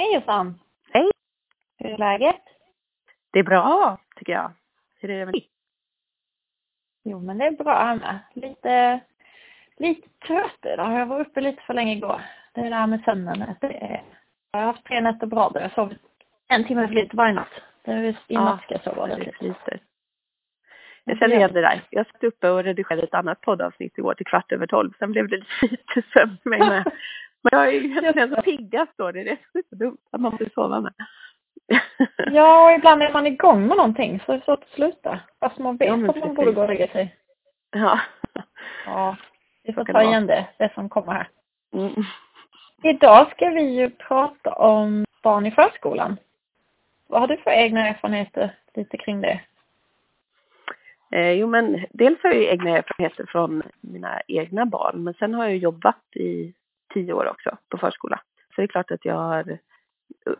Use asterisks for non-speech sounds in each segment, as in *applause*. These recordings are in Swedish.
Hej Jossan! Hej! Hur är läget? Det är bra, tycker jag. Hur är det med dig? Jo, men det är bra med. Lite, lite trött idag. Jag var uppe lite för länge igår. Det är det här med sömnen. jag har haft tre nätter bra. Jag har sovit en timme för lite varje natt. Det är visst, I Ja, natt ska jag sova Det ordentligt. sliter. Jag känner igen det där. Jag satt uppe och redigerade ett annat poddavsnitt igår till kvart över tolv. Sen blev det lite sömn för mig med. Men jag är ju egentligen så piggast då. Det är det som är så dumt. Att man måste sova med. *laughs* Ja, och ibland är man igång med någonting så är det svårt att sluta. Fast man vet Ja, att man borde gå och lägga sig. Ja. Ja, vi får ta igen det, det som kommer här. Mm. Idag ska vi ju prata om barn i förskolan. Vad har du för egna erfarenheter lite kring det? Eh, jo men dels har jag ju egna erfarenheter från mina egna barn. Men sen har jag jobbat i tio år också på förskola. Så det är klart att jag har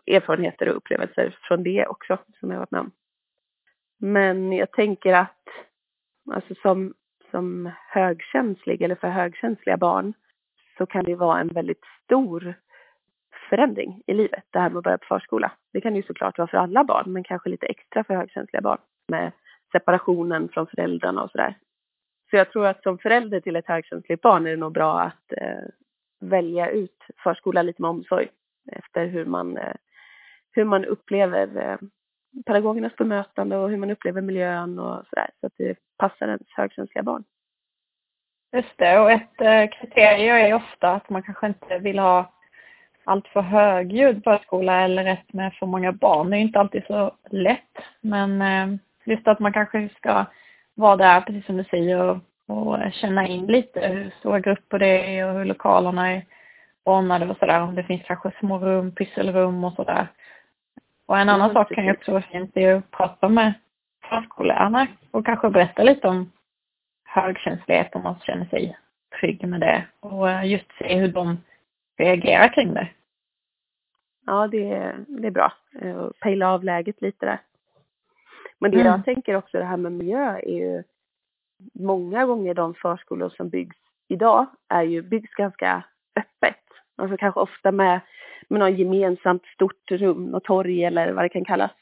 erfarenheter och upplevelser från det också som jag har varit med om. Men jag tänker att alltså som, som högkänslig eller för högkänsliga barn så kan det vara en väldigt stor förändring i livet, det här med att börja på förskola. Det kan ju såklart vara för alla barn, men kanske lite extra för högkänsliga barn med separationen från föräldrarna och sådär. Så jag tror att som förälder till ett högkänsligt barn är det nog bra att eh, välja ut förskola lite med omsorg efter hur man, eh, hur man upplever eh, pedagogernas bemötande och hur man upplever miljön och sådär. Så att det passar ens högkänsliga barn. Just det, och ett eh, kriterium är ofta att man kanske inte vill ha allt för högljudd förskola eller ett med för många barn. Det är inte alltid så lätt. Men just att man kanske ska vara där, precis som du säger, och, och känna in lite hur stora grupper det är och hur lokalerna är ordnade och sådär. Om det finns kanske små rum, pysselrum och sådär. Och en annan Mm, sak kan ju också vara fint är att prata med förskollärarna och kanske berätta lite om högkänslighet om man känner sig trygg med det. Och eh, just se hur de reagerar kring det. Ja, det, är- det är bra. Eh, Pejla av läget lite där. Men det Mm. jag tänker också det här med miljö är ju många gånger de förskolor som byggs idag är ju, byggs ganska öppet. Alltså kanske ofta med, med något gemensamt stort rum och torg eller vad det kan kallas.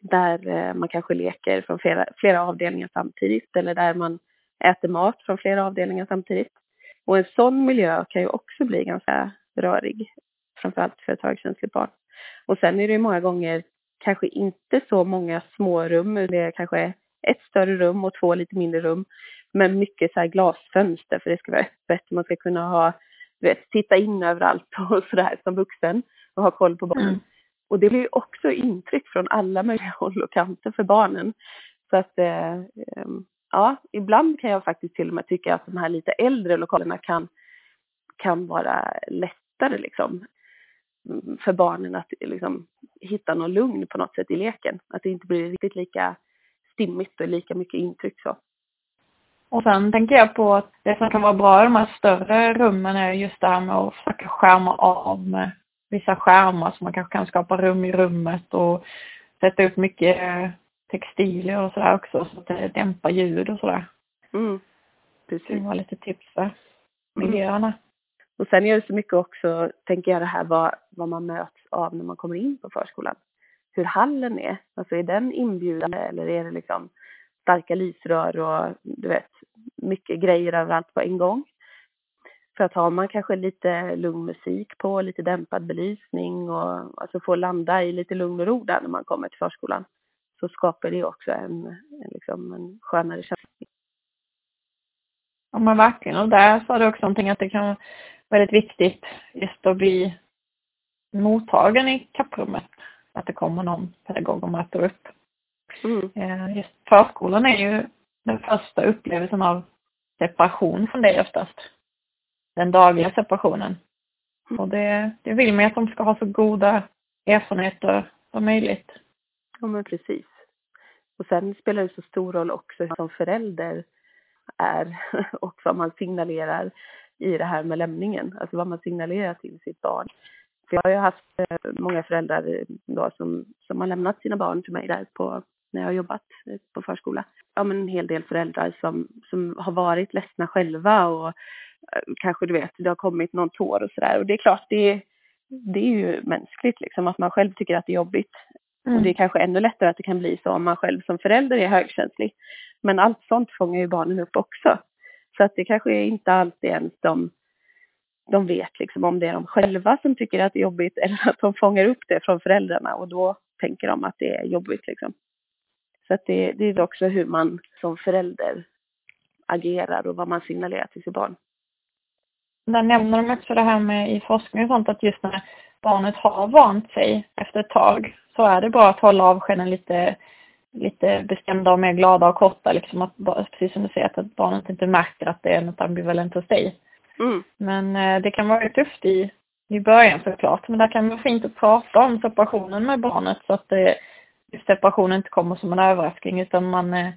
Där eh, man kanske leker från flera, flera avdelningar samtidigt eller där man äter mat från flera avdelningar samtidigt. Och en sån miljö kan ju också bli ganska rörig, framförallt för ett högkänsligt barn. Och sen är det ju många gånger kanske inte så många smårum. det är kanske ett större rum och två lite mindre rum. Men mycket så här glasfönster för det ska vara öppet, man ska kunna ha, du vet, titta in överallt *laughs* och sådär som vuxen och ha koll på barnen. Mm. Och det blir ju också intryck från alla möjliga *laughs* håll och kanter för barnen. Så att, eh, ehm, ja, ibland kan jag faktiskt till och med tycka att de här lite äldre lokalerna kan, kan vara lättare liksom mm, för barnen att liksom hitta någon lugn på något sätt i leken. Att det inte blir riktigt lika stimmigt och lika mycket intryck så. Och sen tänker jag på att det som kan vara bra i de här större rummen är just det här med att försöka skärma av med vissa skärmar så man kanske kan skapa rum i rummet och sätta upp mycket textilier och sådär också så att det dämpar ljud och sådär. Mm. Det Precis. kan vara lite tips för Mm. miljöerna. Och sen är det så mycket också, tänker jag det här vad, vad man möts av när man kommer in på förskolan. Hur hallen är. Alltså är den inbjudande eller är det liksom starka lysrör och du vet, mycket grejer överallt på en gång. För att har man kanske lite lugn musik på, lite dämpad belysning och alltså få landa i lite lugn och ro där när man kommer till förskolan. Så skapar det också en, en, liksom en skönare känsla. Ja men verkligen. Och där sa du också någonting att det kan vara väldigt viktigt just att bli mottagen i kapprummet. Att det kommer någon pedagog och möter upp. Mm. Eh, Just förskolan är ju den första upplevelsen av separation från dig oftast. Den dagliga separationen. Och det, det vill man ju att de ska ha så goda erfarenheter som möjligt. Ja, men precis. Och sen spelar det så stor roll också hur som förälder är *laughs* och vad man signalerar i det här med lämningen. Alltså vad man signalerar till sitt barn. Jag har ju haft eh, många föräldrar eh, då som, som har lämnat sina barn till mig där på, när jag har jobbat eh, på förskola. Ja, men en hel del föräldrar som, som har varit ledsna själva och kanske du vet, det har kommit någon tår och sådär. Och det är klart, det, det är ju mänskligt liksom, att man själv tycker att det är jobbigt. Mm. Och det är kanske ännu lättare att det kan bli så om man själv som förälder är högkänslig. Men allt sånt fångar ju barnen upp också. Så att det kanske är inte alltid ens de, de vet liksom om det är de själva som tycker att det är jobbigt *laughs* eller att de fångar upp det från föräldrarna och då tänker de att det är jobbigt liksom. Så att det, det är också hur man som förälder agerar och vad man signalerar till sitt barn. Där nämner de också det här med i forskning och sånt att just när barnet har vant sig efter ett tag så är det bra att hålla avskeden lite, lite bestämda och mer glada och korta. Liksom att, precis som du säger, att barnet inte märker att det är något ambivalent hos dig. Mm. Men eh, det kan vara tufft i, i början såklart. Men det kan vara fint att prata om separationen med barnet så att det, separationen inte kommer som en överraskning utan man eh,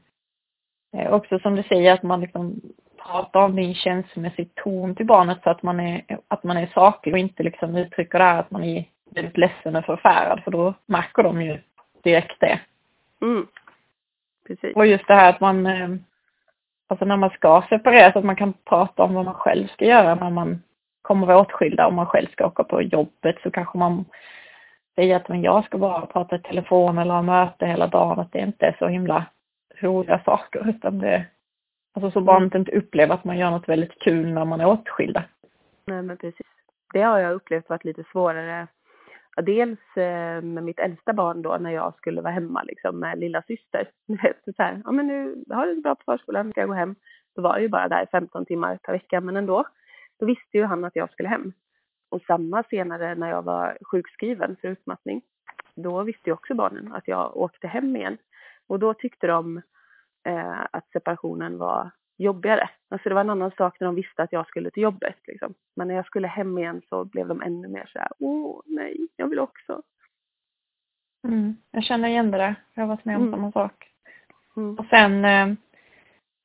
också som du säger att man liksom pratar om det i en känslomässig ton till barnet så att man är, att man är saklig och inte liksom uttrycker det här att man är väldigt ledsen och förfärad för då märker de ju direkt det. Mm. Precis. Och just det här att man, eh, alltså när man ska separera så att man kan prata om vad man själv ska göra när man kommer vara åtskilda. Om man själv ska åka på jobbet så kanske man säger att men jag ska bara prata i telefon eller ha möte hela dagen. Att det inte är så himla roliga saker utan det, alltså så barnet inte upplever att man gör något väldigt kul när man är åtskilda. Nej men precis. Det har jag upplevt varit lite svårare. Dels eh, med mitt äldsta barn då när jag skulle vara hemma liksom med lilla syster. *laughs* Så här, ja men nu har du det bra på förskolan, ska jag gå hem. Då var jag ju bara där 15 timmar per vecka men ändå. Då visste ju han att jag skulle hem. Och samma senare när jag var sjukskriven för utmattning. Då visste ju också barnen att jag åkte hem igen. Och då tyckte de eh, att separationen var jobbigare. Alltså det var en annan sak när de visste att jag skulle till jobbet. Liksom. Men när jag skulle hem igen så blev de ännu mer så här, åh nej, jag vill också. Mm, jag känner igen det där. Jag har varit med om Mm. samma sak. Mm. Och sen, eh,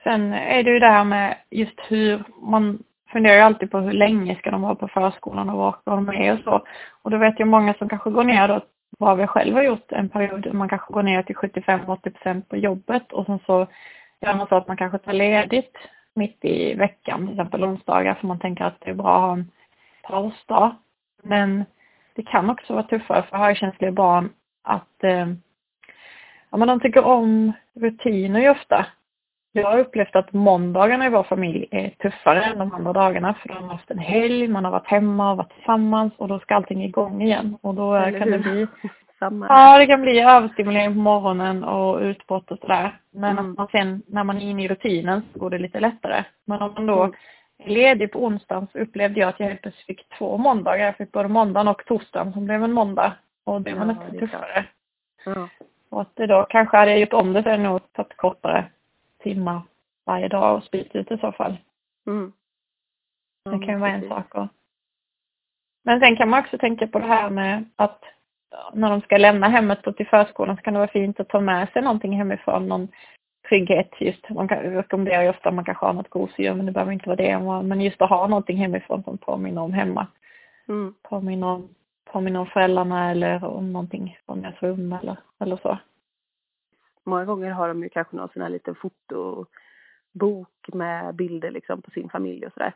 sen är det ju det här med just hur man funderar ju alltid på hur länge ska de vara på förskolan och var ska de är och så. Och då vet jag många som kanske går ner då, vad vi själva har gjort en period, man kanske går ner till 75-80% på jobbet och sen så gör man så att man kanske tar ledigt mitt i veckan, till exempel onsdagar, för man tänker att det är bra att ha en pausdag. Men det kan också vara tuffare för högkänsliga barn att eh, ja, men de tycker om rutiner ju ofta. Jag har upplevt att måndagarna i vår familj är tuffare än de andra dagarna för då har haft en helg, man har varit hemma och varit tillsammans och då ska allting igång igen. Och då kan det bli Samma. Ja, det kan bli överstimulering på morgonen och utbrott och sådär. Men Mm. att man sen, när man är inne i rutinen så går det lite lättare. Men om man då Mm. är ledig på onsdagen så upplevde jag att jag helt plötsligt fick två måndagar. Jag fick både måndagen och torsdagen som blev en måndag. Och det var nästan tuffare. Ja. Och att det då kanske hade jag gjort om det sen och tagit kortare timmar varje dag och spritt ut i så fall. Mm. Ja, Det kan ju vara en sak. Och... Men sen kan man också tänka på det här med att när de ska lämna hemmet och till förskolan så kan det vara fint att ta med sig någonting hemifrån, någon trygghet just. Man kan, rekommenderar ju ofta att man kanske har något gosedjur men det behöver inte vara det. Men just att ha någonting hemifrån som påminner om hemma. Mm. Påminner om, påminner om föräldrarna eller om någonting från deras rum eller, eller så. Många gånger har de ju kanske någon sån här liten fotobok med bilder liksom på sin familj och sådär.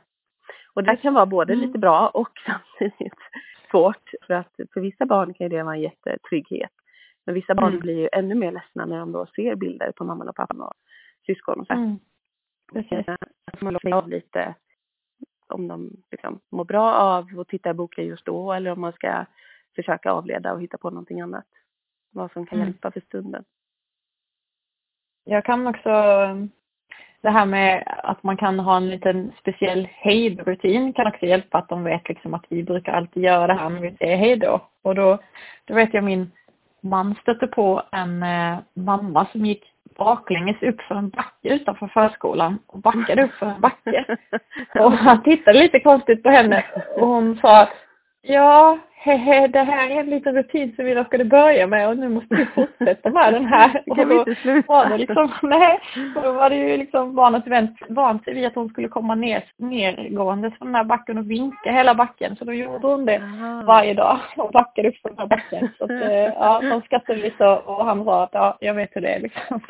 Och det kan vara både Mm. lite bra och *laughs* samtidigt svårt. För att för vissa barn kan det vara en jättetrygghet. Men vissa barn Mm. blir ju ännu mer ledsna när de då ser bilder på mamman och pappan och syskon och så. Mm. Precis. Eh, att man låter av lite om de liksom mår bra av att titta i boken just då eller om man ska försöka avleda och hitta på någonting annat. Vad som kan Mm. hjälpa för stunden. Jag kan också, det här med att man kan ha en liten speciell hejdrutin kan också hjälpa att de vet liksom att vi brukar alltid göra det här när vi säger hej då. Och då, då vet jag min man stötte på en eh, mamma som gick baklänges upp för en backe utanför förskolan och backade upp för en backe. *laughs* Och han tittade lite konstigt på henne och hon sa Ja, hehe, *laughs* det här är en liten rutin som vi skulle börja med och nu måste vi fortsätta med den här. *laughs* Och då var det liksom, *laughs* nej, då var det ju liksom barnet vänt, vant sig vid att hon skulle komma ner, nergående från den här backen och vinka hela backen. Så då gjorde hon det varje dag och backade upp för den här backen. Så att, eh, ja, de skrattade lite och, och han sa att ja, jag vet hur det är liksom.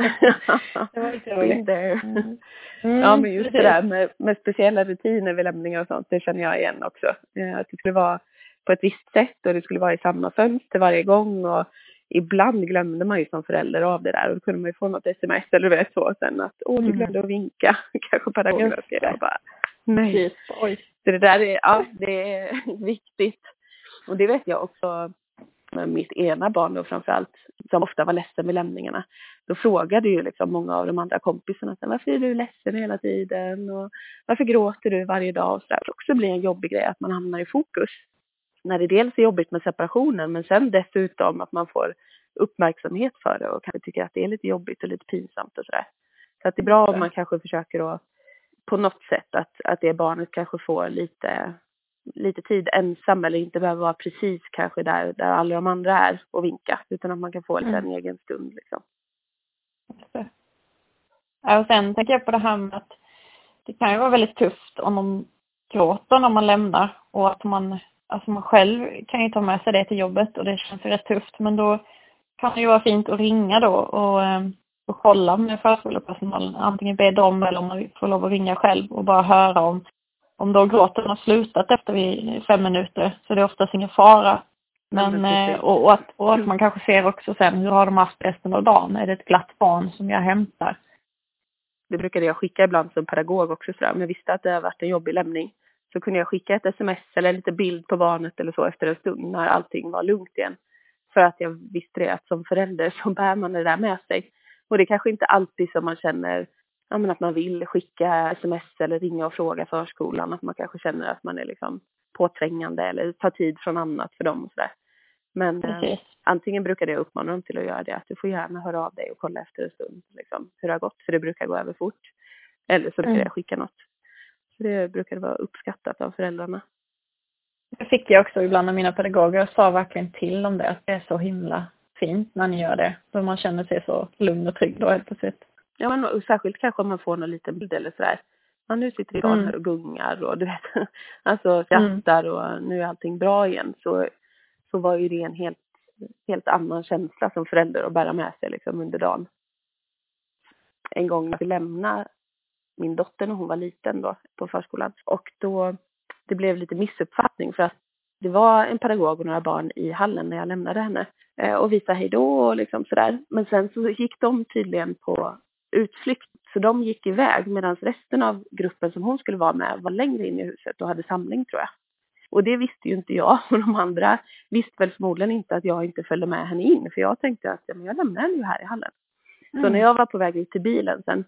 Det var lite roligt. Mm. Mm, Ja men just det där med, med speciella rutiner vid lämningar och sånt, det känner jag igen också. Eh, Att det skulle vara på ett visst sätt och det skulle vara i samma fönster varje gång och ibland glömde man ju som förälder av det där och då kunde man ju få något sms eller vet så sen att åh du Mm. glömde att vinka. *laughs* Kanske pedagogerna Just skrev jag bara nej. Oj. Så det där är, ja, det är *laughs* viktigt. Och det vet jag också med mitt ena barn då framförallt, som ofta var ledsen vid lämningarna. Då frågade ju liksom många av de andra kompisarna varför är du ledsen hela tiden och varför gråter du varje dag och så där. Det också blir en jobbig grej att man hamnar i fokus. När det dels är jobbigt med separationen men sen dessutom att man får uppmärksamhet för det och kanske tycker att det är lite jobbigt och lite pinsamt och sådär. Så att det är bra om man kanske försöker att på något sätt att, att det barnet kanske får lite, lite tid ensam eller inte behöver vara precis kanske där, där alla de andra är och vinka utan att man kan få lite Mm. en egen stund liksom. Ja, och sen tänker jag på det här med att det kan ju vara väldigt tufft om de gråter när man lämnar och att man, alltså man själv kan ju ta med sig det till jobbet och det känns ju rätt tufft men då kan det ju vara fint att ringa då och, eh, och kolla med förskolepersonalen, antingen be dem eller om man får lov att ringa själv och bara höra om, om då gråten har slutat efter vid fem minuter så det är oftast ingen fara. Men, eh, och, och, att, och att man kanske ser också sen hur har de haft resten av dagen? Är det ett glatt barn som jag hämtar? Det brukade jag skicka ibland som pedagog också sådär. Om jag visste att det har varit en jobbig lämning så kunde jag skicka ett sms eller lite bild på barnet eller så efter en stund när allting var lugnt igen. För att jag visste det att som förälder så bär man det där med sig. Och det är kanske inte alltid som man känner ja, att man vill skicka sms eller ringa och fråga förskolan. Att man kanske känner att man är liksom påträngande eller tar tid från annat för dem och sådär. Men eh, antingen brukade jag uppmana dem till att göra det, att du får gärna höra av dig och kolla efter en stund liksom, hur det har gått, för det brukar gå över fort. Eller så brukar Mm. jag skicka något. Så det brukar vara uppskattat av föräldrarna. Det fick jag också ibland av mina pedagoger. Jag sa verkligen till om det, att det är så himla fint när ni gör det. För man känner sig så lugn och trygg då helt plötsligt. Ja, men särskilt kanske om man får någon liten bild eller sådär. Ja, nu sitter barn Mm. här och gungar och du vet, *laughs* alltså skrattar och nu är allting bra igen. Så, så var ju det en helt, helt annan känsla som förälder att bära med sig liksom under dagen. En gång jag lämna min dotter när hon var liten då på förskolan och då det blev lite missuppfattning för att det var en pedagog och några barn i hallen när jag lämnade henne eh, och vi sa hej då och liksom sådär. Men sen så gick de tydligen på utflykt så de gick iväg medan resten av gruppen som hon skulle vara med var längre in i huset och hade samling tror jag. Och det visste ju inte jag *laughs* och de andra visste väl förmodligen inte att jag inte följde med henne in för jag tänkte att ja, men jag lämnar henne ju här i hallen. Så när jag var på väg ut till bilen sen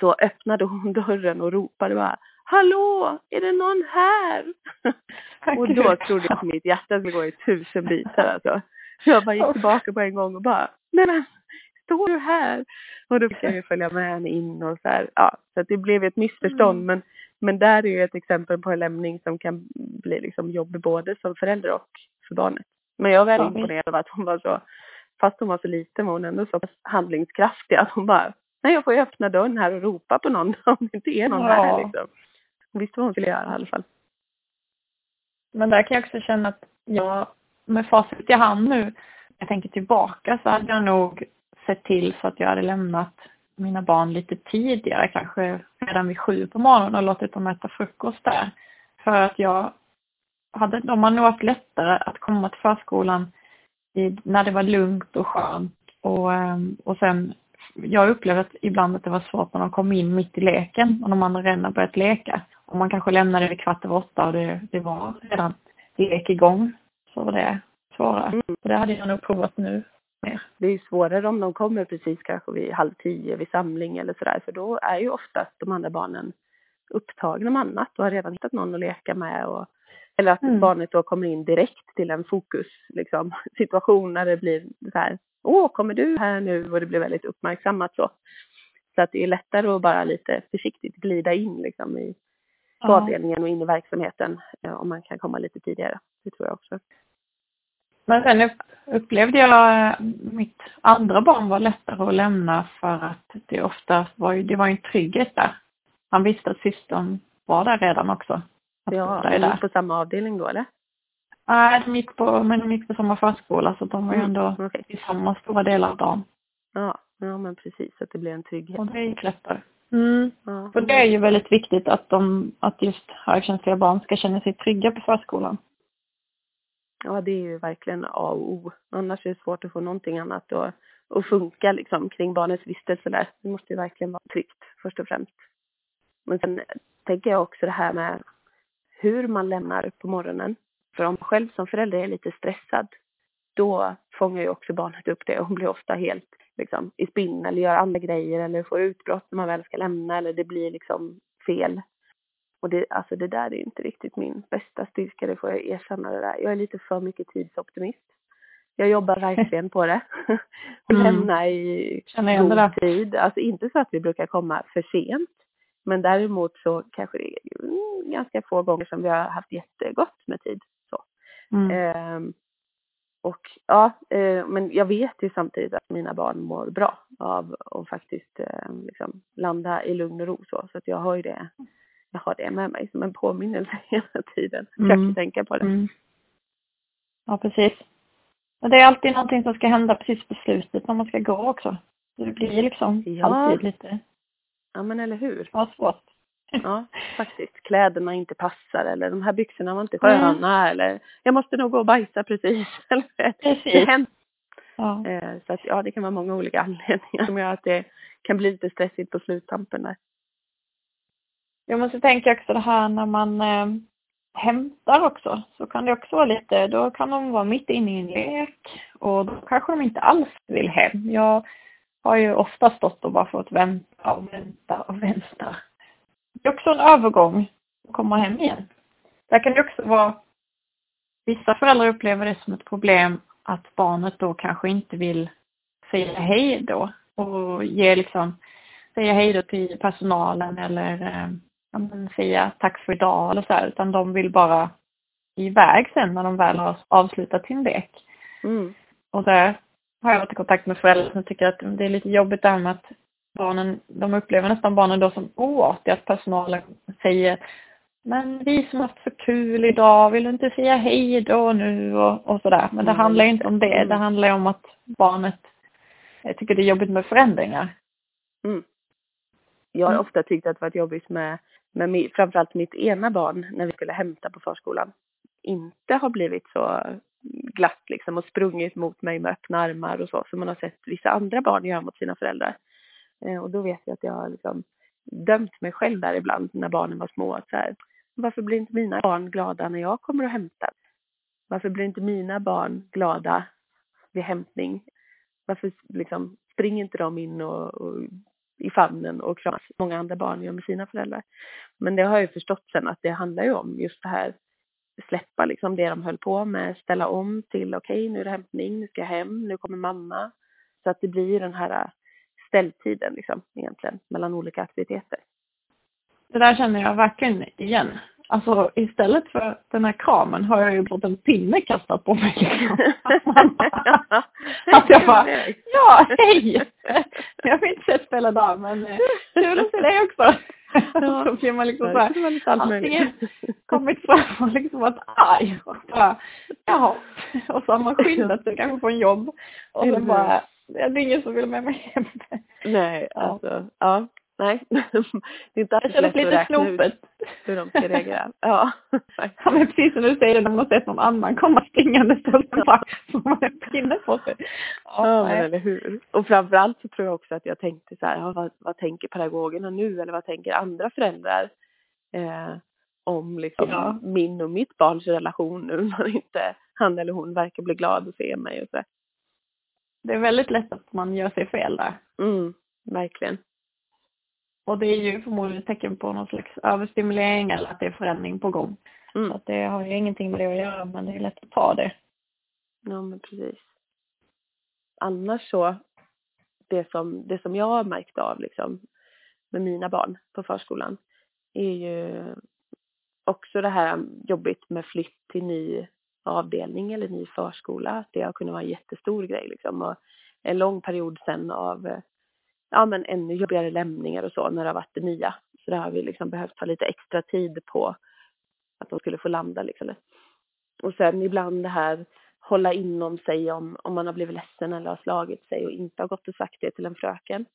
så öppnade hon *laughs* dörren och ropade bara Hallå, är det någon här? Och då trodde jag att mitt hjärta skulle gå i tusen bitar alltså. Så jag bara gick tillbaka på en gång och bara, nej men, står du här? Och då fick jag ju följa med henne in och så här, ja. Så att det blev ett missförstånd Mm. men, men där är ju ett exempel på en lämning som kan bli liksom jobbig både som förälder och för barnet. Men jag var väldigt imponerad av att hon var så, fast hon var så liten var hon ändå så handlingskraftig att hon bara, nej jag får ju öppna dörren här och ropa på någon *laughs* om det inte är någon Ja. här liksom. Hon visste vad hon skulle göra i alla fall. Men där kan jag också känna att jag, med facit i hand nu, jag tänker tillbaka så hade jag nog sett till så att jag hade lämnat mina barn lite tidigare, kanske redan vid sju på morgonen och låtit dem äta frukost där. För att jag hade, de har nog haft lättare att komma till förskolan i, när det var lugnt och skönt. Och, ehm, och sen, jag upplevde att ibland att det var svårt när de kom in mitt i leken och de andra redan börjat leka. Och man kanske lämnade vid kvart över åtta och det, det var redan lek igång. Så var det svårare. Mm. Så det hade jag nog provat nu mer. Det är ju svårare om de kommer precis kanske vid halv tio vid samling eller sådär för då är ju oftast de andra barnen upptagna med annat och har redan hittat någon att leka med och eller att Mm. barnet då kommer in direkt till en fokus liksom, *laughs* situation när det blir så här Åh, kommer du här nu? Och det blir väldigt uppmärksammat så. Så att det är lättare att bara lite försiktigt glida in liksom i på avdelningen och in i verksamheten eh, om man kan komma lite tidigare. Det tror jag också. Men sen upp, upplevde jag eh, mitt andra barn var lättare att lämna för att det ofta var ju, det var ju en trygghet där. Han visste att systern var där redan också. Att Ja, är där. på samma avdelning då eller? Nej, de gick på, men de gick på samma förskola så de var ju ändå Mm, okej. i samma stora delar av dagen. Ja, ja, men precis. Att det blir en trygghet. Och det gick lättare. Mm. Ja. För det är ju väldigt viktigt att de, att just högkänsliga barn ska känna sig trygga på förskolan. ja, det är ju verkligen A och O. Annars är det svårt att få någonting annat att, att funka liksom kring barnets vistelse där. Det måste ju verkligen vara tryggt först och främst. Men sen tänker jag också det här med hur man lämnar på morgonen. För om själv som förälder är lite stressad, då fångar ju också barnet upp det och blir ofta helt liksom, i spinn eller gör andra grejer eller får utbrott när man väl ska lämna eller det blir liksom fel. Och det, alltså det där är inte riktigt min bästa styrka, det får jag erkänna det där. Jag är lite för mycket tidsoptimist. Jag jobbar verkligen på det. *laughs* och mm. lämna i god tid. Alltså inte så att vi brukar komma för sent. Men däremot så kanske det är ganska få gånger som vi har haft jättegott med tid. Mm. Eh, och ja, eh, men jag vet ju samtidigt att mina barn mår bra av att faktiskt eh, liksom landa i lugn och ro så. Så att jag har ju det, jag har det med mig som en påminnelse *laughs* hela tiden. Mm. Försöker tänka på det. Mm. Ja, precis. Och det är alltid någonting som ska hända precis på slutet när man ska gå också. Det blir liksom ja. alltid lite Ja men eller hur. Ja, svårt. Ja, *laughs* faktiskt. Kläderna inte passar eller de här byxorna var inte sköna mm. eller jag måste nog gå och bajsa precis. *laughs* precis. Det händer. Ja. Eh, så att ja, det kan vara många olika anledningar som gör att det kan bli lite stressigt på sluttampen där. Jag måste tänka också det här när man eh, hämtar också, så kan det också vara lite, då kan de vara mitt inne i en lek och då kanske de inte alls vill hem. Jag har ju ofta stått och bara fått vänta och vänta och vänta. Det är också en övergång att komma hem igen. Där kan det också vara, vissa föräldrar upplever det som ett problem att barnet då kanske inte vill säga hej då och ge liksom, säga hej då till personalen eller eh, ja, men säga tack för idag eller så här, utan de vill bara iväg sen när de väl har avslutat sin lek. Mm. Och där har jag varit i kontakt med föräldrar som tycker att det är lite jobbigt det här med att barnen, de upplever nästan barnen då som oartiga, att personalen säger men vi som haft så kul idag, vill du inte säga hej då nu och, och sådär. Men det mm. handlar inte om det, det mm. handlar om att barnet jag tycker det är jobbigt med förändringar. Mm. Jag har mm. ofta tyckt att det varit jobbigt med, med framförallt mitt ena barn när vi skulle hämta på förskolan. Inte har blivit så glatt liksom och sprungit mot mig med öppna armar och så som man har sett vissa andra barn göra mot sina föräldrar. Eh, och då vet jag att jag har liksom dömt mig själv där ibland när barnen var små. Att så här, varför blir inte mina barn glada när jag kommer och hämtar? Varför blir inte mina barn glada vid hämtning? Varför liksom springer inte de in och, och i famnen och kramas många andra barn gör med sina föräldrar? Men det har jag ju förstått sen att det handlar ju om just det här släppa liksom det de höll på med, ställa om till okej okay, nu är det hämtning, nu ska jag hem, nu kommer mamma. Så att det blir den här ställtiden liksom egentligen mellan olika aktiviteter. Det där känner jag verkligen igen. Alltså istället för den här kramen har jag ju fått en pinne kastad på mig. Liksom. att jag bara, ja hej! Jag vill inte spela dag men eh, kul att se dig också. Ja. *laughs* så blir man liksom så här, antingen kommit fram och liksom varit arg och bara, jaha. Och så har man skyndat sig kanske på en jobb och sen bara, det är ingen som vill med mig hem. Nej, alltså, ja. Nej, *laughs* det är inte alls lätt lite att räkna snopet. ut hur de ska reagera. *laughs* Ja, ja men precis som du säger när man har sett någon annan komma springande bara får man en pinne på sig. Ja, ja men eller hur. Och framförallt så tror jag också att jag tänkte så här, ja, vad, vad tänker pedagogerna nu eller vad tänker andra föräldrar eh, om liksom ja. min och mitt barns relation nu *laughs* när inte han eller hon verkar bli glad att se mig och så. Det är väldigt lätt att man gör sig fel där. Mm, verkligen. Och det är ju förmodligen tecken på någon slags överstimulering eller att det är förändring på gång. Mm. Så att det har ju ingenting med det att göra men det är lätt att ta det. Ja men precis. Annars så, det som, det som jag har märkt av liksom med mina barn på förskolan är ju också det här jobbigt med flytt till ny avdelning eller ny förskola. Det har kunnat vara en jättestor grej liksom. Och en lång period sen av eh, ja, men ännu jobbigare lämningar och så när det har varit det nya. Så där har vi liksom behövt ta lite extra tid på att de skulle få landa liksom. Och sen ibland det här hålla inom sig om, om man har blivit ledsen eller har slagit sig och inte har gått och sagt det till en fröken.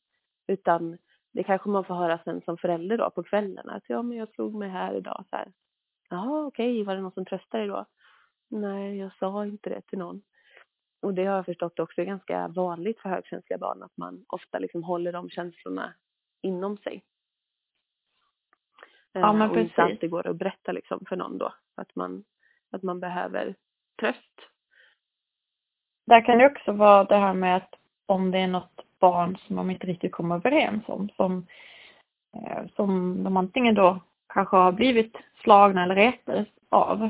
Utan det kanske man får höra sen som förälder då på kvällen att ja men jag slog mig här idag så här. Jaha okej, okay. var det någon som tröstade dig då? Nej, jag sa inte det till någon. Och det har jag förstått också är ganska vanligt för högkänsliga barn att man ofta liksom håller de känslorna inom sig. Ja, Eh, men och inte precis. alltid går att berätta liksom för någon då. Att man, att man behöver tröst. Där kan det också vara det här med att om det är något barn som de inte riktigt kommer överens om, som, eh, som de antingen då kanske har blivit slagna eller retade av.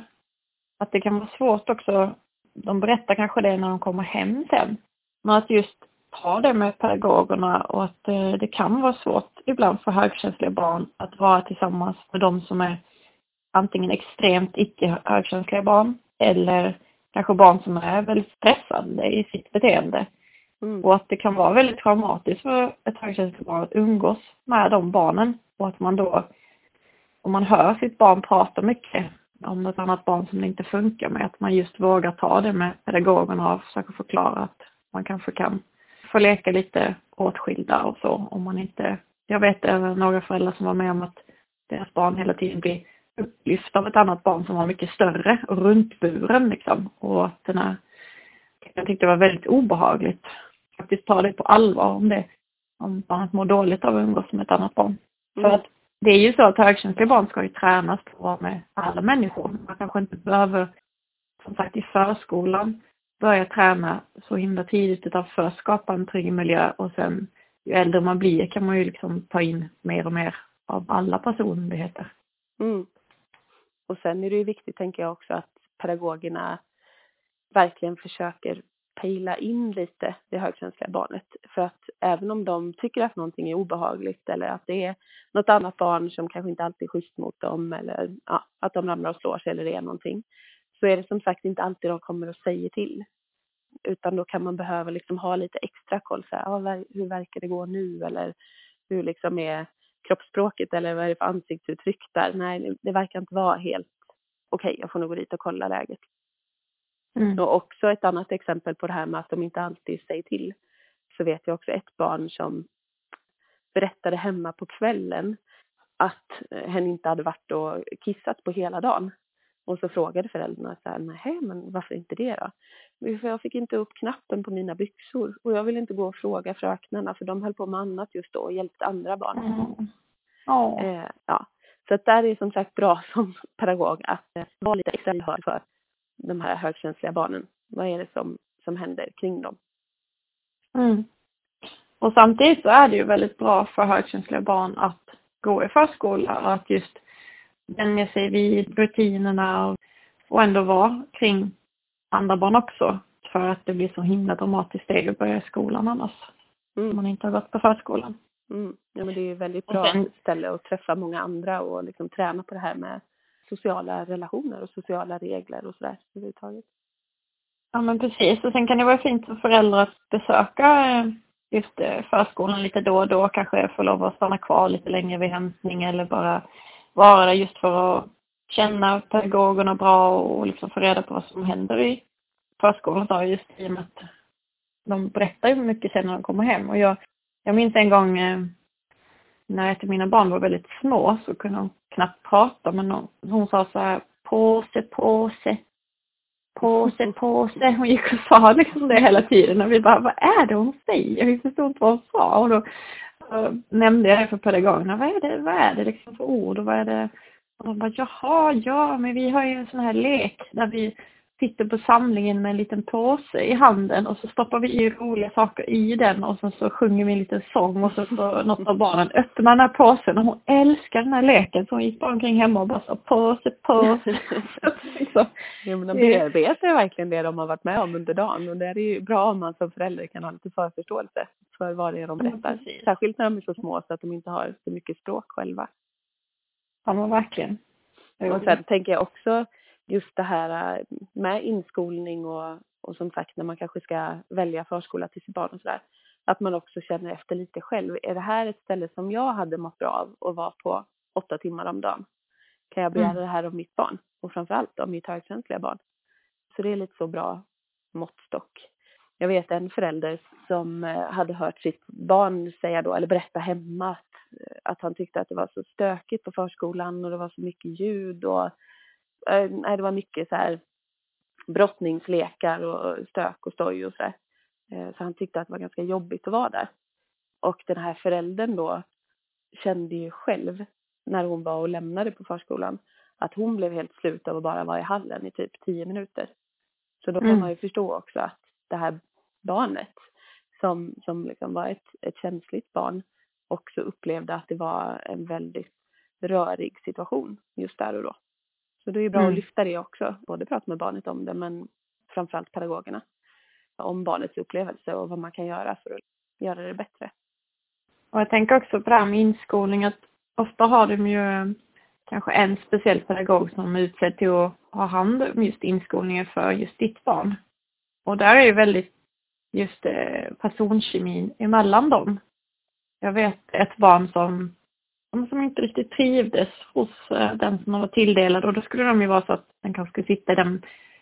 Att det kan vara svårt också, de berättar kanske det när de kommer hem sen, men att just ta det med pedagogerna och att eh, det kan vara svårt ibland för högkänsliga barn att vara tillsammans med de som är antingen extremt icke högkänsliga barn eller kanske barn som är väldigt stressade i sitt beteende. Mm. Och att det kan vara väldigt traumatiskt för ett högkänsligt barn att umgås med de barnen. Och att man då, om man hör sitt barn prata mycket om något annat barn som det inte funkar med, att man just vågar ta det med pedagogerna och försöka förklara att man kanske kan få leka lite åtskilda och så om man inte... Jag vet även några föräldrar som var med om att deras barn hela tiden blir upplyft av ett annat barn som var mycket större och runtburen liksom. Och att den här, jag tyckte det var väldigt obehagligt. Faktiskt ta det på allvar om det, om barnet mår dåligt av att umgås med ett annat barn. För Mm. att det är ju så att högkänsliga barn ska ju tränas på att vara med alla människor. Man kanske inte behöver, som sagt i förskolan, börja träna så himla tidigt utan först skapa en trygg miljö och sen ju äldre man blir kan man ju liksom ta in mer och mer av alla personligheter. Mm. Och sen är det ju viktigt, tänker jag också, att pedagogerna verkligen försöker pejla in lite det högkänsliga barnet. För att även om de tycker att någonting är obehagligt eller att det är något annat barn som kanske inte alltid är schysst mot dem eller ja, att de ramlar och slår sig eller det är någonting. Så är det som sagt inte alltid de kommer och säger till. Utan då kan man behöva liksom ha lite extra koll. Så här, ah, hur verkar det gå nu? Eller hur liksom är kroppsspråket eller vad är det för ansiktsuttryck där? Nej, det verkar inte vara helt okej. jag får nog gå dit och kolla läget. Mm. Och också ett annat exempel på det här med att de inte alltid säger till. Så vet jag också ett barn som berättade hemma på kvällen att eh, hen inte hade varit och kissat på hela dagen. Och så frågade föräldrarna så här, nej men varför inte det då? "Jo, För jag fick inte upp knappen på mina byxor och jag ville inte gå och fråga fröknarna för de höll på med annat just då och hjälpte andra barn. Mm. Ja. Eh, ja. Så att där är det som sagt bra som pedagog att eh, vara lite extra för de här högkänsliga barnen. Vad är det som, som händer kring dem? Mm. Och samtidigt så är det ju väldigt bra för högkänsliga barn att gå i förskola och att just vänja sig vid rutinerna och, och ändå vara kring andra barn också. För att det blir så himla dramatiskt steg att börja i skolan annars. Om Mm. man inte har gått på förskolan. Mm. Ja, men det är ju väldigt bra sen- ställe att träffa många andra och liksom träna på det här med sociala relationer och sociala regler och sådär överhuvudtaget. Ja men precis. Och sen kan det vara fint för föräldrar att besöka eh, just eh, förskolan lite då och då. Kanske få lov att stanna kvar lite längre vid hämtning eller bara vara där just för att känna pedagogerna bra och liksom få reda på vad som händer i förskolan. då, just i och med att de berättar ju mycket sen när de kommer hem. Och jag, jag minns en gång eh, när ett av mina barn var väldigt små så kunde de knappt prata men hon, hon sa så här påse, påse, påse, *laughs* påse. Hon gick och sa liksom det hela tiden och vi bara, vad är det hon säger? Vi förstod inte vad hon sa. Och då nämnde jag det för pedagogerna, vad är det, vad är det liksom för ord och vad är det? Och de bara, jaha, ja, men vi har ju en sån här lek där vi sitter på samlingen med en liten påse i handen och så stoppar vi i roliga saker i den och sen så sjunger vi en liten sång och så får något av barnen öppna den här påsen och hon älskar den här leken så hon gick bara omkring hemma och bara sa påse, påse. *laughs* liksom. Ja, men de bearbetar ju verkligen det de har varit med om under dagen och det är ju bra om man som förälder kan ha lite förförståelse för vad det är de Ja, berättar. precis. Särskilt när de är så små så att de inte har så mycket språk själva. Ja men verkligen. Och sen tänker jag också just det här äh, med inskolning och, och som sagt när man kanske ska välja förskola till sitt barn och sådär. Att man också känner efter lite själv. Är det här ett ställe som jag hade mått bra av att vara på åtta timmar om dagen? Kan jag begära Mm. det här om mitt barn? Och framförallt om mitt högkänsliga barn. Så det är lite så bra måttstock. Jag vet en förälder som eh, hade hört sitt barn säga då, eller berätta hemma att, eh, att han tyckte att det var så stökigt på förskolan och det var så mycket ljud och nej, det var mycket så här brottningslekar och stök och stoj och sådär. Eh, så han tyckte att det var ganska jobbigt att vara där. Och den här föräldern då kände ju själv när hon var och lämnade på förskolan att hon blev helt slut av att bara vara i hallen i typ tio minuter. Så då kan mm. man ju förstå också att det här barnet som, som liksom var ett, ett känsligt barn också upplevde att det var en väldigt rörig situation just där och då. Så det är bra mm. att lyfta det också, både prata med barnet om det men framförallt pedagogerna om barnets upplevelse och vad man kan göra för att göra det bättre. Och jag tänker också på det här med inskolning att ofta har de ju kanske en speciell pedagog som är utsedd till att ha hand om just inskolningen för just ditt barn. Och där är ju väldigt just eh, personkemin emellan dem. Jag vet ett barn som, som inte riktigt trivdes hos eh, den som var tilldelad och då skulle de ju vara så att den kanske skulle sitta i, den,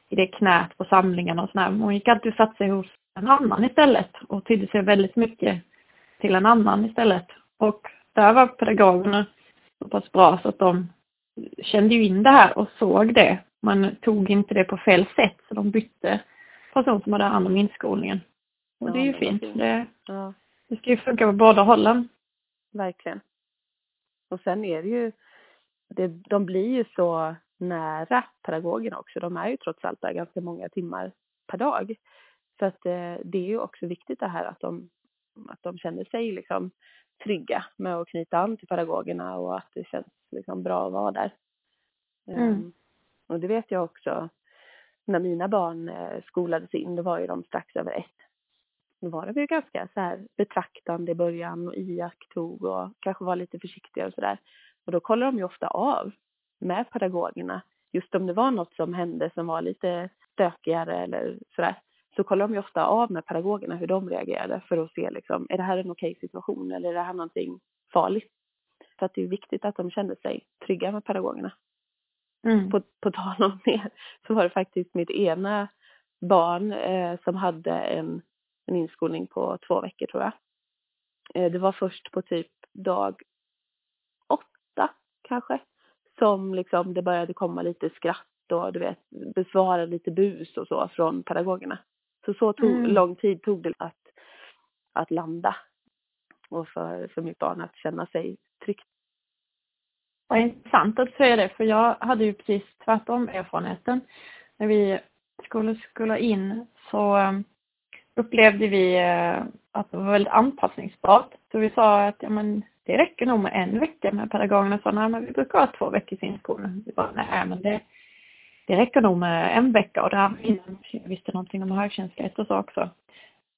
i det knät på samlingarna och sådär. Men hon gick alltid och satte sig hos en annan istället och tydde sig väldigt mycket till en annan istället. Och där var pedagogerna så pass bra så att de kände ju in det här och såg det. Man tog inte det på fel sätt så de bytte person som hade hand om inskolningen. Och det är ju fint. Det, det ska ju funka på båda hållen. Verkligen. Och sen är det ju, det, de blir ju så nära pedagogerna också. De är ju trots allt där ganska många timmar per dag. Så att eh, det är ju också viktigt det här att de, att de känner sig liksom trygga med att knyta an till pedagogerna och att det känns liksom bra att vara där. Mm. Um, och det vet jag också när mina barn eh, skolades in, då var ju de strax över ett. Då var de ju ganska så här betraktande i början och iakttog och kanske var lite försiktiga och sådär. Och då kollar de ju ofta av med pedagogerna, just om det var något som hände som var lite stökigare eller sådär så kollar de ju ofta av med pedagogerna hur de reagerade för att se liksom, är det här en okej situation eller är det här någonting farligt? Så att det är viktigt att de känner sig trygga med pedagogerna. Mm. På, på tal om det så var det faktiskt mitt ena barn eh, som hade en, en inskolning på två veckor tror jag. Eh, det var först på typ dag åtta kanske som liksom det började komma lite skratt och du vet besvara lite bus och så från pedagogerna. Så så tog, mm. lång tid tog det att, att landa och för, för mitt barn att känna sig tryggt. Vad intressant att säger det, för jag hade ju precis tvärtom erfarenheten. När vi skulle skola in så upplevde vi eh, att det var väldigt anpassningsbart. Så vi sa att ja, men det räcker nog med en vecka med pedagogerna sa nej men vi brukar ha två veckors inskolning. Vi bara nej men det, det räcker nog med en vecka och det här innan jag visste någonting om högkänslighet och så också.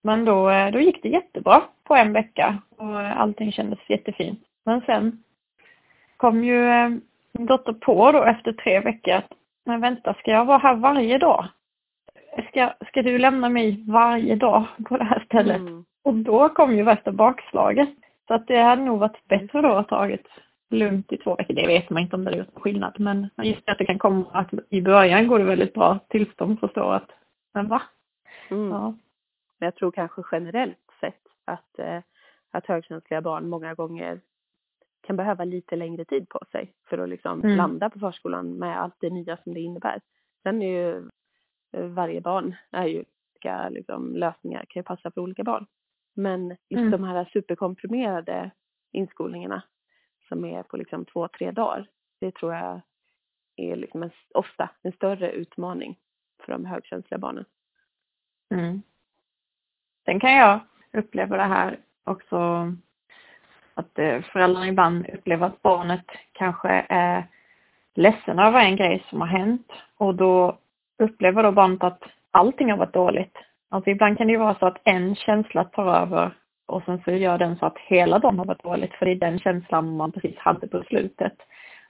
Men då, eh, då gick det jättebra på en vecka och allting kändes jättefint. Men sen kom ju eh, min dotter på då efter tre veckor att men vänta, ska jag vara här varje dag? Ska, ska du lämna mig varje dag på det här stället? Mm. Och då kom ju värsta bakslaget. Så att det hade nog varit bättre då att tagit lugnt i två veckor. Det vet man inte om det har gjort skillnad. Men just att det kan komma att i början går det väldigt bra tills de förstår att, men va? Mm. Ja. Men jag tror kanske generellt sett att, eh, att högkänsliga barn många gånger kan behöva lite längre tid på sig för att liksom mm. landa på förskolan med allt det nya som det innebär. Sen är ju varje barn är ju olika liksom, lösningar, kan ju passa för olika barn. Men just mm. de här superkomprimerade inskolningarna som är på liksom två, tre dagar. Det tror jag är liksom en, ofta en större utmaning för de högkänsliga barnen. Mm. Sen kan jag uppleva det här också att eh, föräldrarna ibland upplever att barnet kanske är ledsen över en grej som har hänt och då upplever då barnet att allting har varit dåligt. Alltså ibland kan det ju vara så att en känsla tar över och sen så gör den så att hela dagen har varit dåligt för det är den känslan man precis hade på slutet.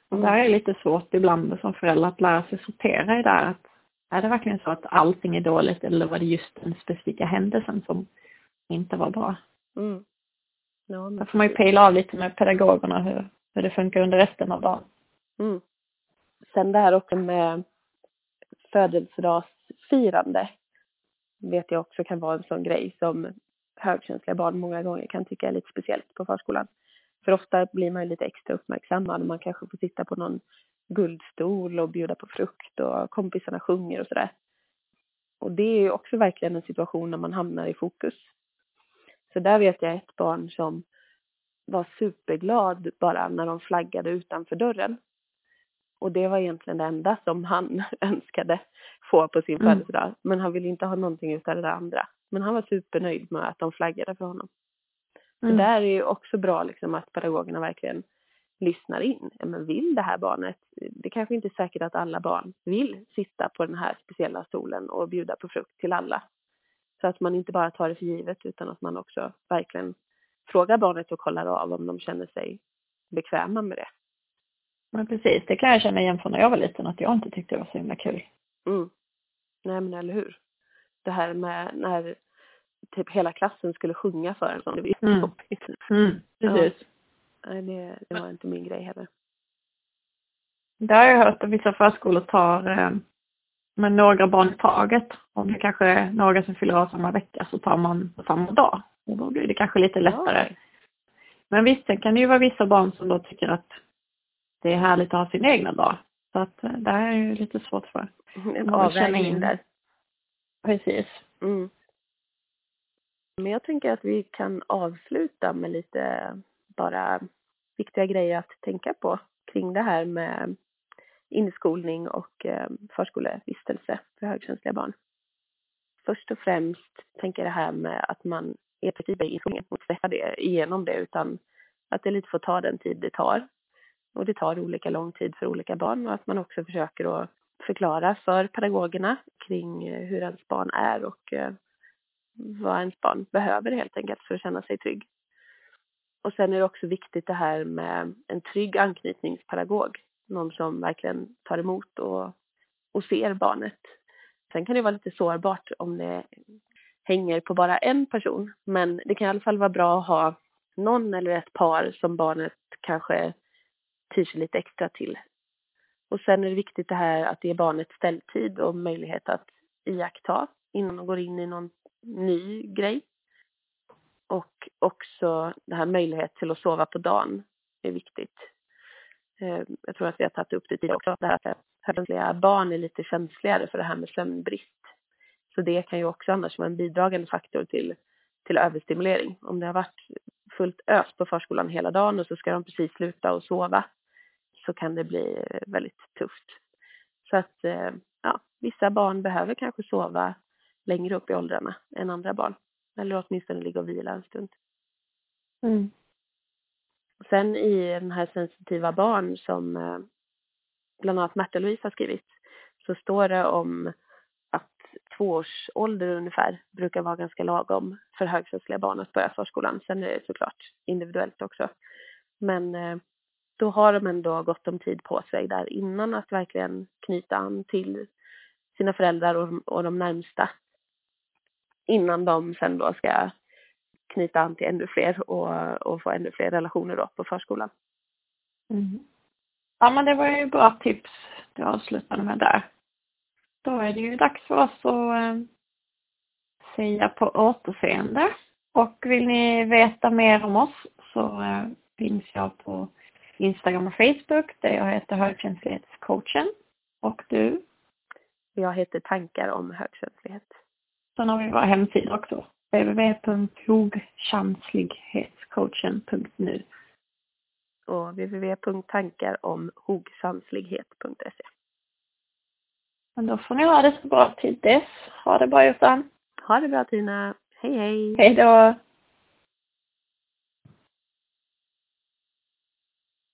Och där är det lite svårt ibland som förälder att lära sig sortera i det här. Att är det verkligen så att allting är dåligt eller var det just den specifika händelsen som inte var bra? Mm. Ja, Där får man ju pejla av lite med pedagogerna hur, hur det funkar under resten av dagen. Mm. Sen det här också med födelsedagsfirande vet jag också kan vara en sån grej som högkänsliga barn många gånger kan tycka är lite speciellt på förskolan. För ofta blir man ju lite extra uppmärksammad. Man kanske får sitta på någon guldstol och bjuda på frukt och kompisarna sjunger och sådär. och det är ju också verkligen en situation när man hamnar i fokus. Så där vet jag ett barn som var superglad bara när de flaggade utanför dörren. Och det var egentligen det enda som han *laughs* önskade få på sin mm. födelsedag. Men han ville inte ha någonting utav det där andra. Men han var supernöjd med att de flaggade för honom. Mm. Det där är ju också bra liksom att pedagogerna verkligen lyssnar in. Men vill det här barnet, det kanske inte är säkert att alla barn vill sitta på den här speciella stolen och bjuda på frukt till alla. Så att man inte bara tar det för givet utan att man också verkligen frågar barnet och kollar av om de känner sig bekväma med det. Men precis, det kan jag känna igen från när jag var liten att jag inte tyckte det var så himla kul. Mm. Nej men eller hur. Det här med när typ hela klassen skulle sjunga för en som det var mm. jobbigt. Mm, precis. Ja. Nej, det, det var inte min grej heller. Det har jag hört att vissa förskolor tar eh, med några barn i taget. Om det kanske är några som fyller av samma vecka så tar man på samma dag. Och då blir det kanske lite lättare. Ja. Men visst, sen kan det ju vara vissa barn som då tycker att det är härligt att ha sin egna dag. Så att eh, det här är ju lite svårt för. En avvägning där. Precis. Mm. Men jag tänker att vi kan avsluta med lite bara viktiga grejer att tänka på kring det här med inskolning och eh, förskolevistelse för högkänsliga barn. Först och främst tänker jag det här med att man är flexibel i inskolningen och släppa det igenom det utan att det lite får ta den tid det tar. Och det tar olika lång tid för olika barn och att man också försöker att förklara för pedagogerna kring eh, hur ens barn är och eh, vad ens barn behöver helt enkelt för att känna sig trygg. Och sen är det också viktigt det här med en trygg anknytningspedagog. Någon som verkligen tar emot och, och ser barnet. Sen kan det vara lite sårbart om det hänger på bara en person. Men det kan i alla fall vara bra att ha någon eller ett par som barnet kanske tyr sig lite extra till. Och sen är det viktigt det här att ge barnet ställtid och möjlighet att iaktta innan de går in i någon ny grej. Och också det här möjlighet till att sova på dagen är viktigt. Eh, jag tror att vi har tagit upp det tidigare också, det här att högkänsliga barn är lite känsligare för det här med sömnbrist. Så det kan ju också annars vara en bidragande faktor till, till överstimulering. Om det har varit fullt ös på förskolan hela dagen och så ska de precis sluta och sova så kan det bli väldigt tufft. Så att eh, ja, vissa barn behöver kanske sova längre upp i åldrarna än andra barn. Eller åtminstone ligga och vila en stund. Mm. Sen i den här sensitiva barn som eh, bland annat Märta-Louise har skrivit så står det om att tvåårsålder ungefär brukar vara ganska lagom för högkänsliga barn att börja förskolan. Sen är det såklart individuellt också. Men eh, då har de ändå gott om tid på sig där innan att verkligen knyta an till sina föräldrar och, och de närmsta innan de sen då ska knyta an till ännu fler och, och få ännu fler relationer då på förskolan. Mm. Ja men det var ju bra tips du avslutade med där. Då är det ju dags för oss att eh, säga på återseende. Och vill ni veta mer om oss så eh, finns jag på Instagram och Facebook där jag heter högkänslighetscoachen. Och du? Jag heter Tankar om högkänslighet. Sen har vi vår hemsida också. www.hogchanslighetscoachen.nu och www.tankaromhogchanslighet.se Men då får ni ha det så bra till dess. Ha det bra Jossan. Ha det bra Tina. Hej hej. Hej då.